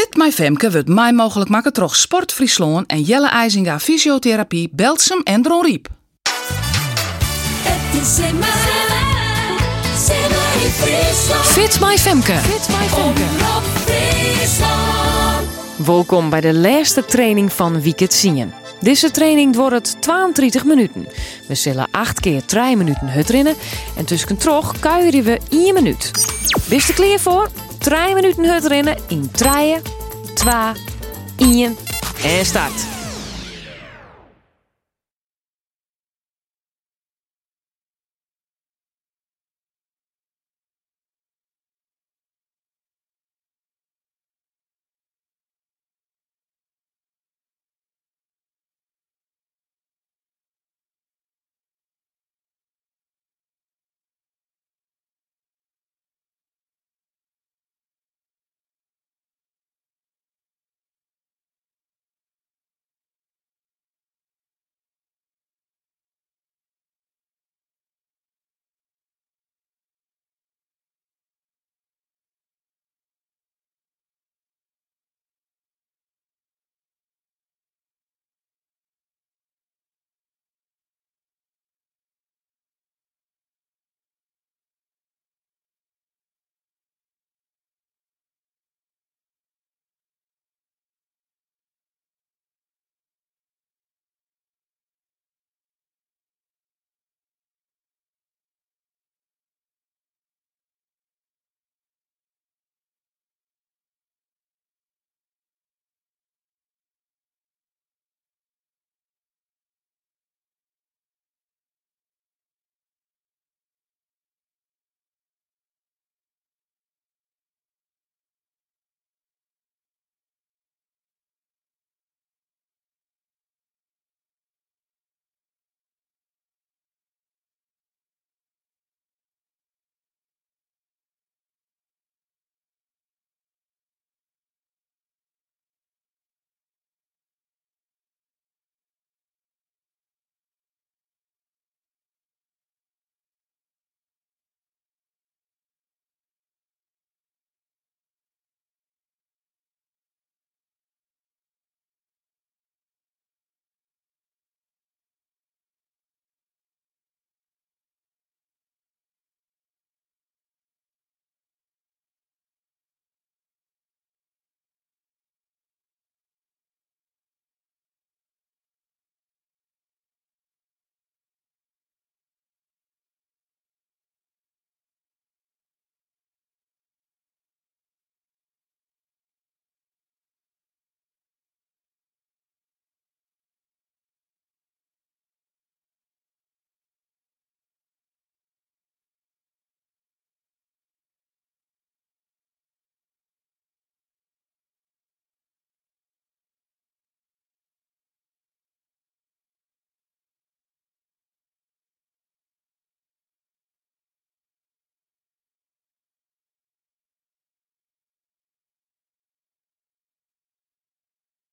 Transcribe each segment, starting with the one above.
Fit My Femke wordt mij mogelijk maken troch Sport Friesland en Jelle IJzinga Fysiotherapie, Belsum en Dron Riep. Fit My Femke. Fit My Friesland. Welkom bij de laatste training van Weekend Zien. Deze training wordt het 32 minuten. We zullen 8 keer 3 minuten hut rennen en tussen trog kuieren we 1 minuut. Bist er klaar voor? 3 minuten hut rennen in 3, 2, 1 en start.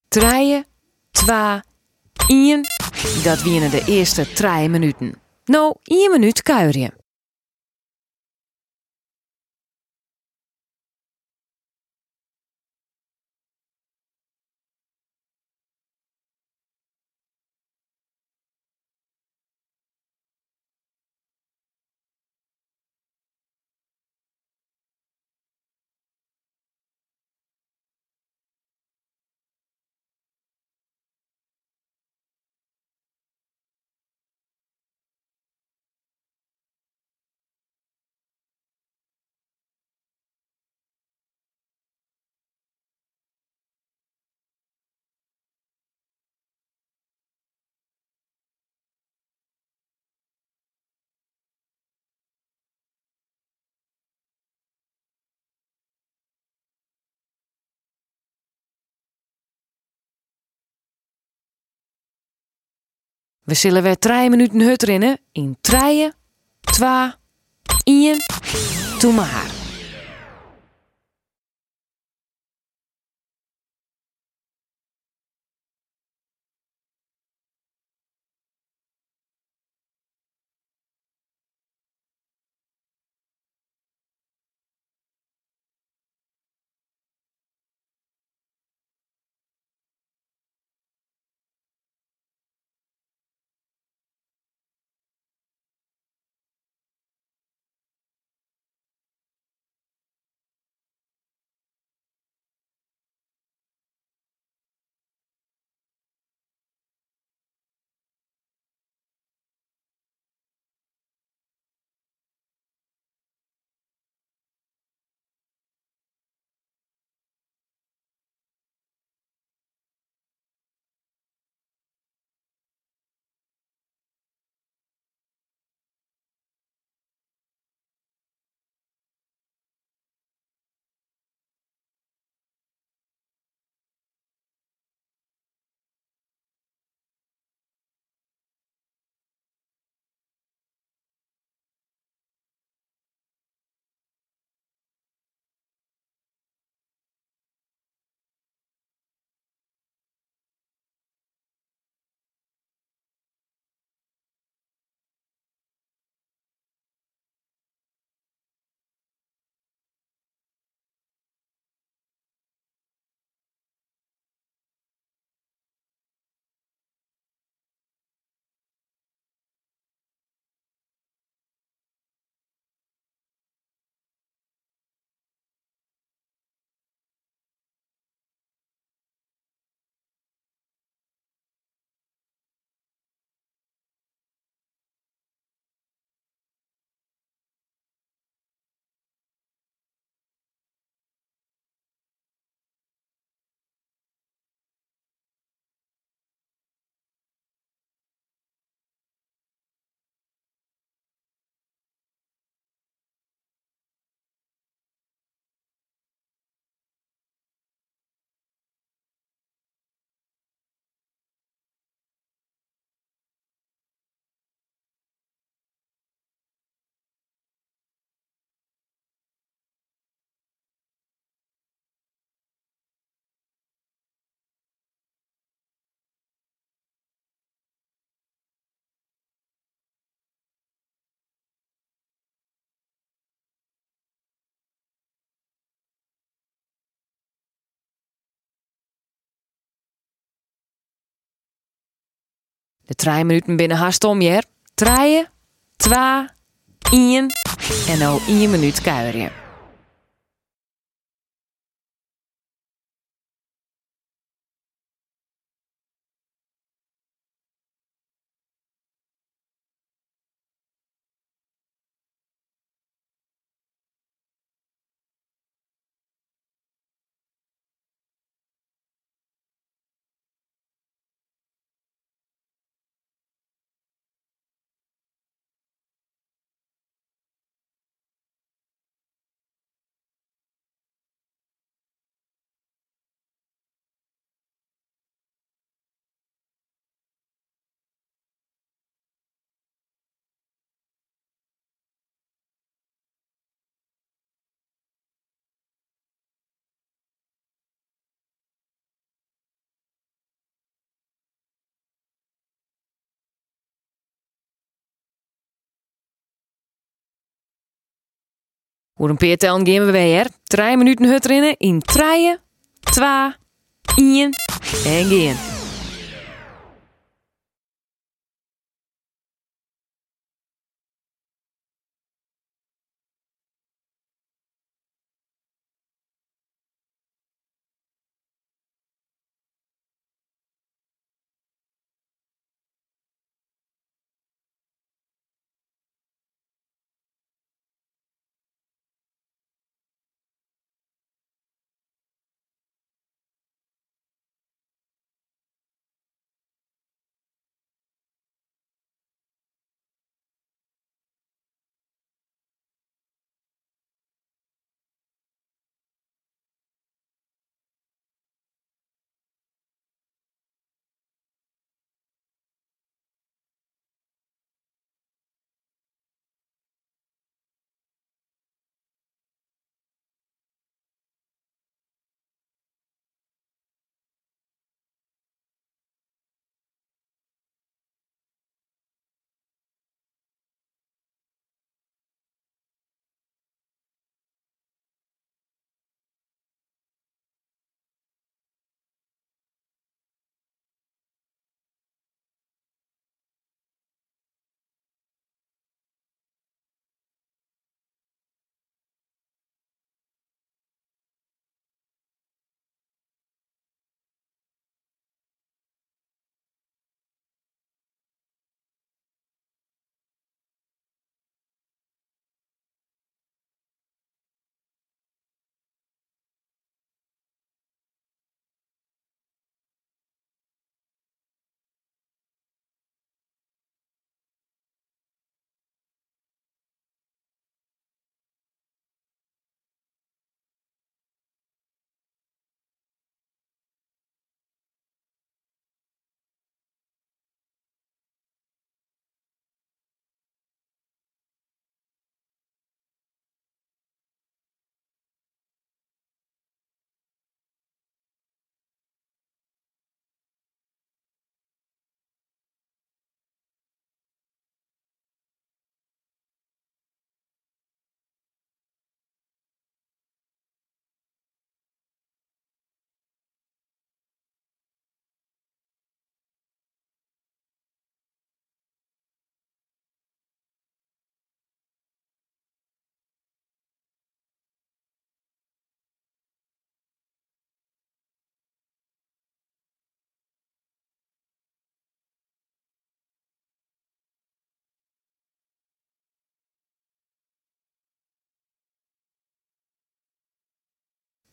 Trije, twa, ien. Dat wienen de eerste trije minuten. Nou, 1 minuut kuieren. We zullen weer 3 minuten hut rennen in 3, 2, 1. Doe maar. De drie minuten binnen haast om je. Draaien, twee, één en nou één minuut kuieren. Voor een peertellen gaan we weer. Drie minuten hut rennen in treien, twee, één en gaan.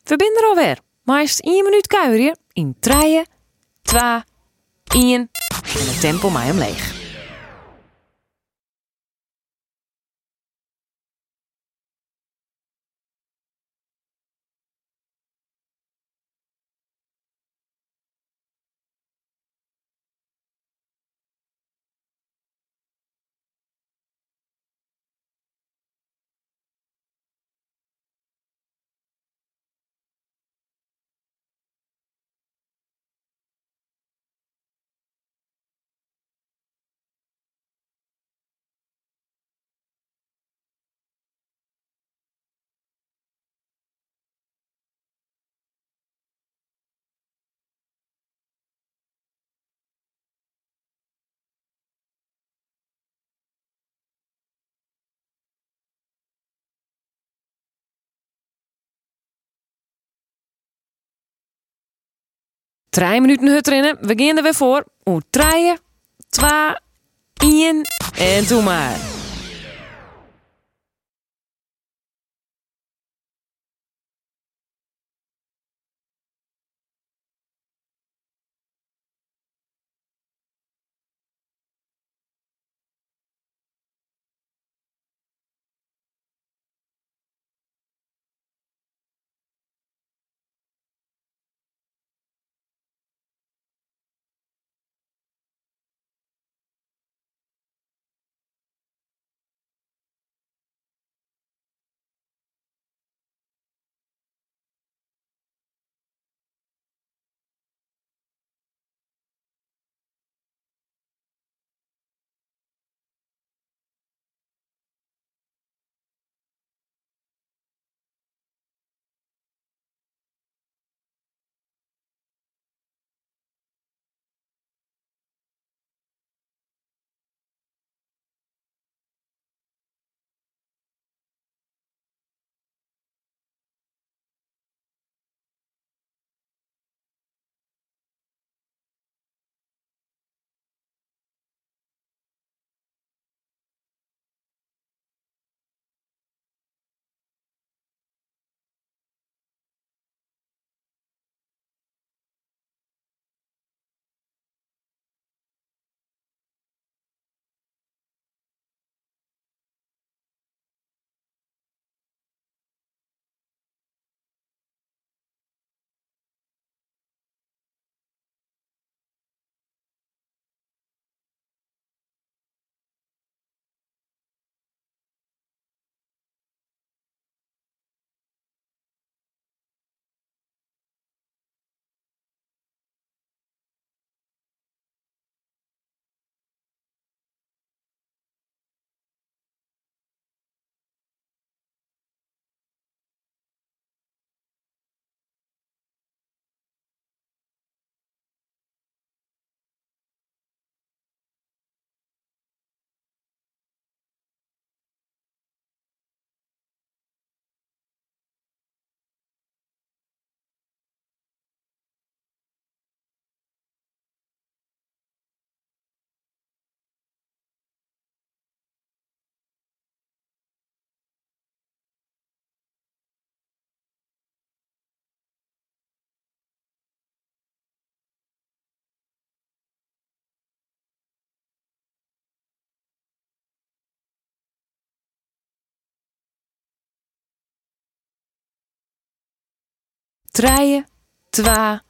We zijn er alweer. Maar is één minuut kuieren in treien, 2, 1 en het tempo mij omleeg. 3 minuten hut rennen. We gaan weer voor. Oeh, 3, 2, 1 en toe maar. Treien, twee,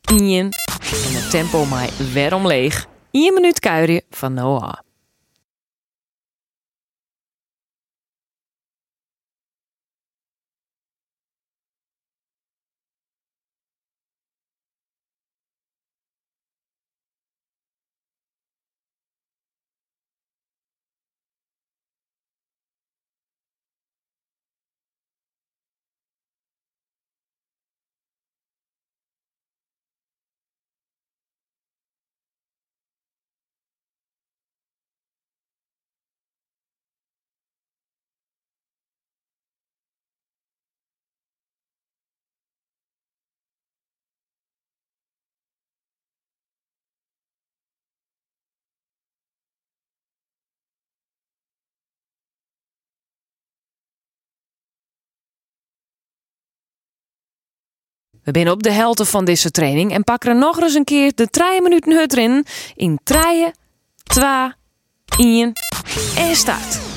één. En het tempo mij weer omleeg. 1 minuut kuieren van Noah. We zijn op de helte van deze training en pakken er nog eens een keer de 3 minuten hut erin. In 3, 2, 1 en start.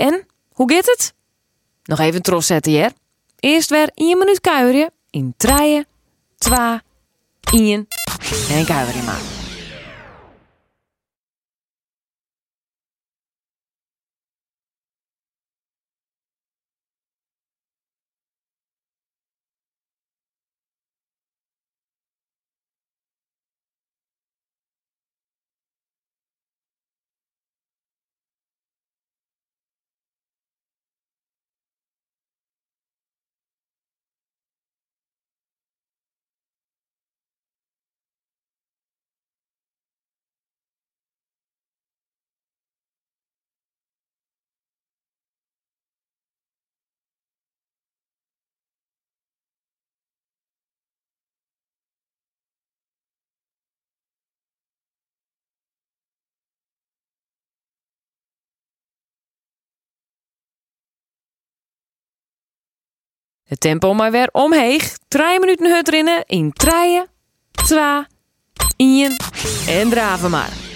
En, hoe gaat het? Nog even trots zetten, hier. Eerst weer 1 minuut kuieren in 3, 2, 1 en kuieren maar. Het tempo maar weer omheeg. 3 minuten hut rinnen in 3, 2, 1 en draven maar.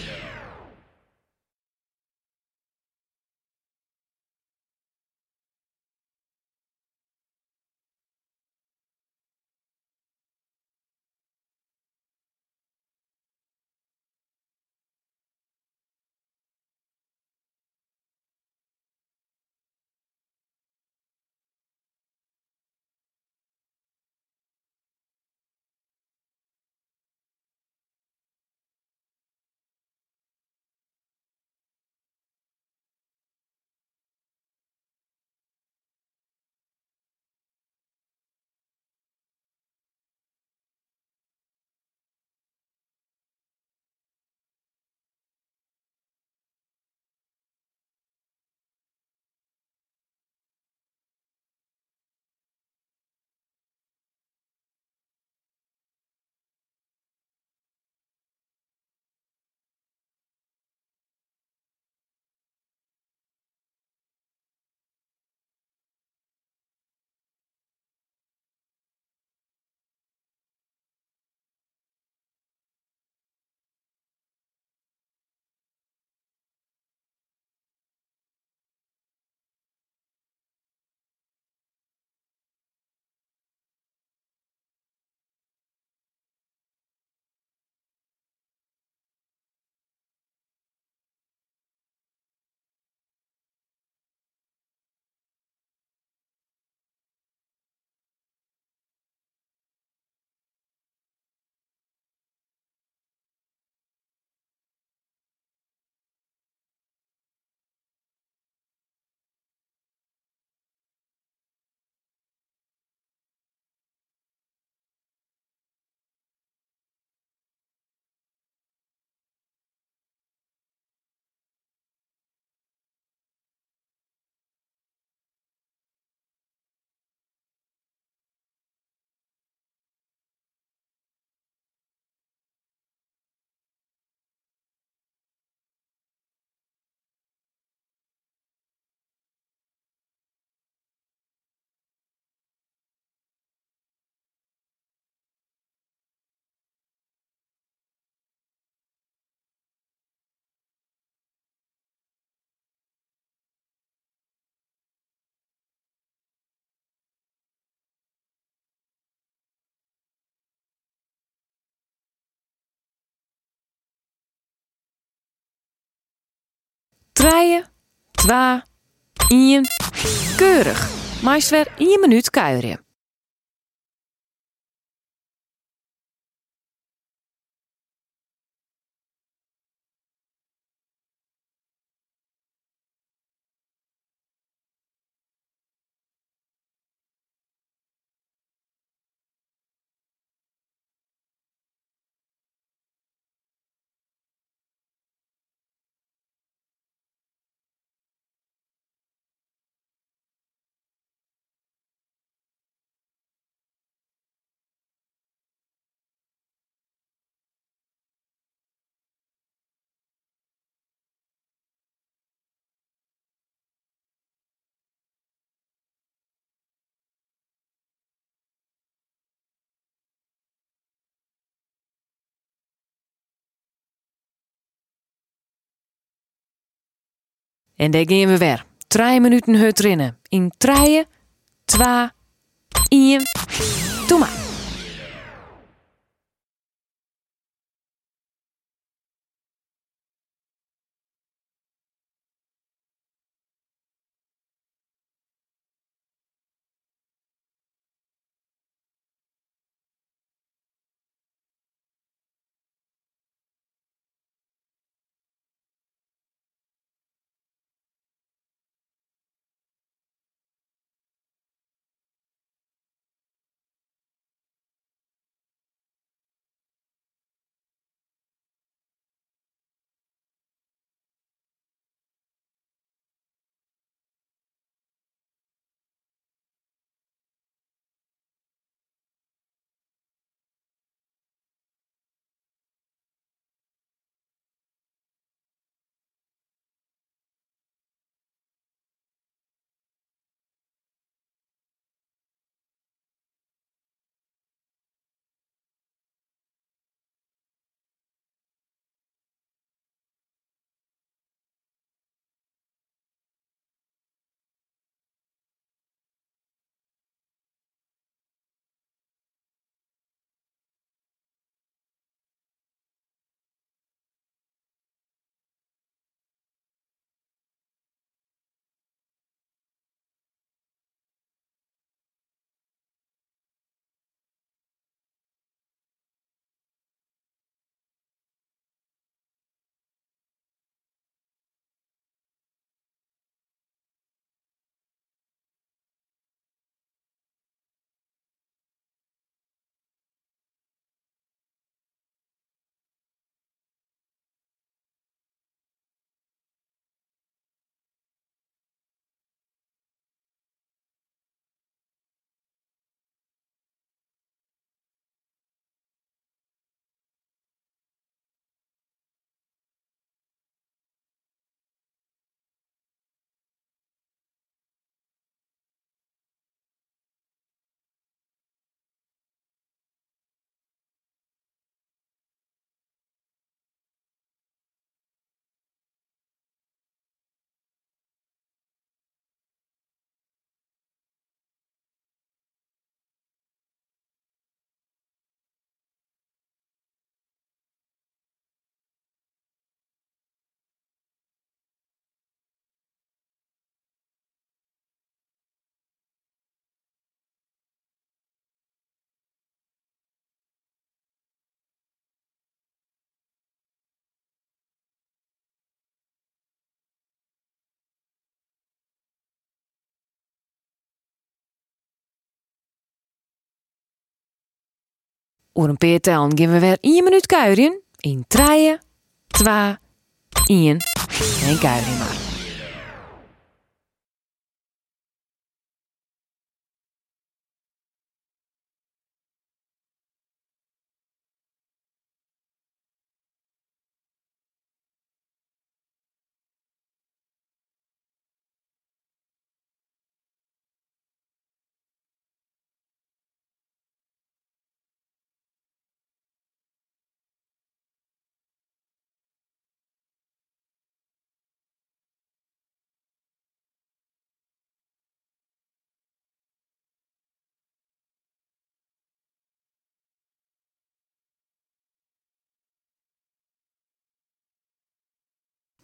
Treien, 2, 1. Keurig. Meest weer 1 minuut kuieren. En daar gaan we weer. 3 minuten hut rinnen. In 3, 2, 1. Doe maar. Oer een peer tellen gaan we weer 1 minuut kuieren. In 3, 2, 1. En kuieren maar.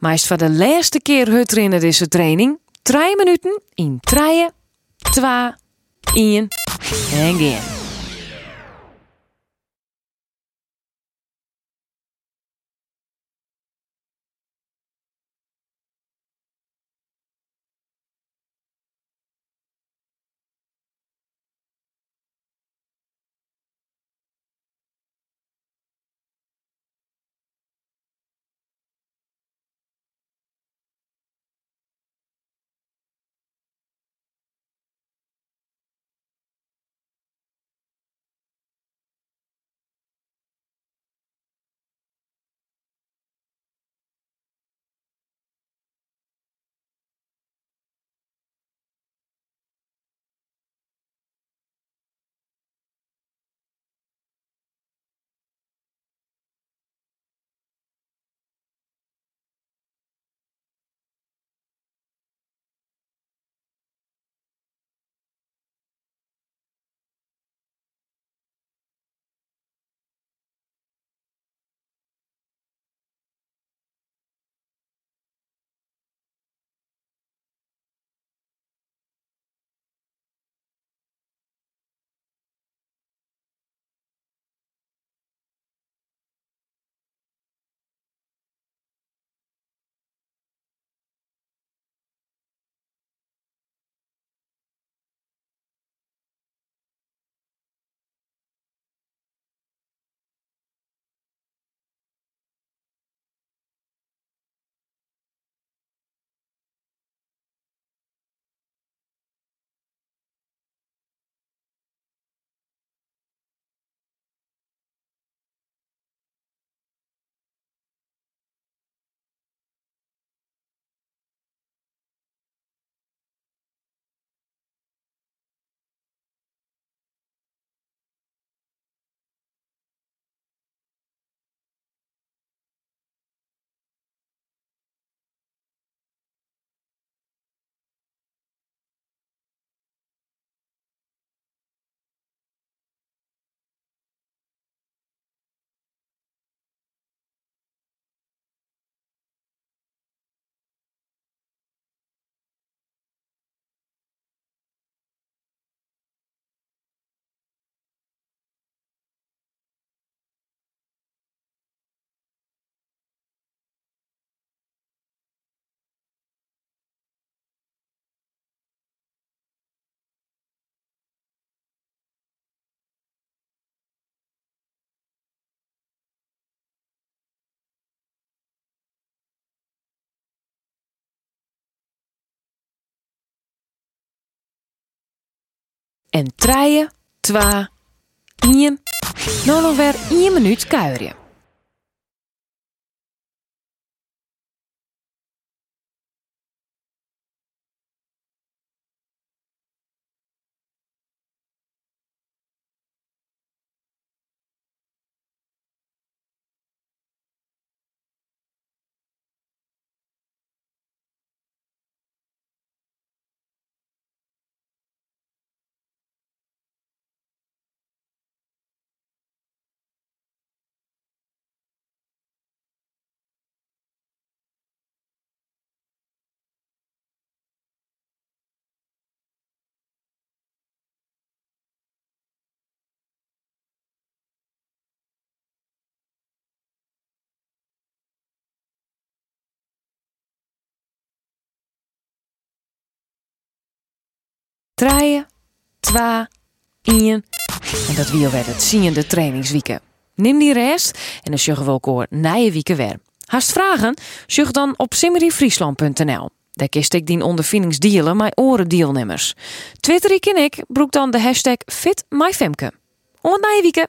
Meest voor de laatste keer hut rinnen deze training. 3 minuten in 3, 2, 1 en gaan. En treien, twa, ien. Nog weer 1 minuut kuieren. Treien, twa, ien. En dat wie werd het ziende trainingswieken. Neem die rest en dan sjuggen we elkaar nije wieken weer. Haast vragen? Sjug dan op simmeryfriesland.nl. Daar kist ik die ondervindingsdealen met oren deelnemers. Twitter ik en ik broek dan de hashtag FitMyFemke. Het nije wieken.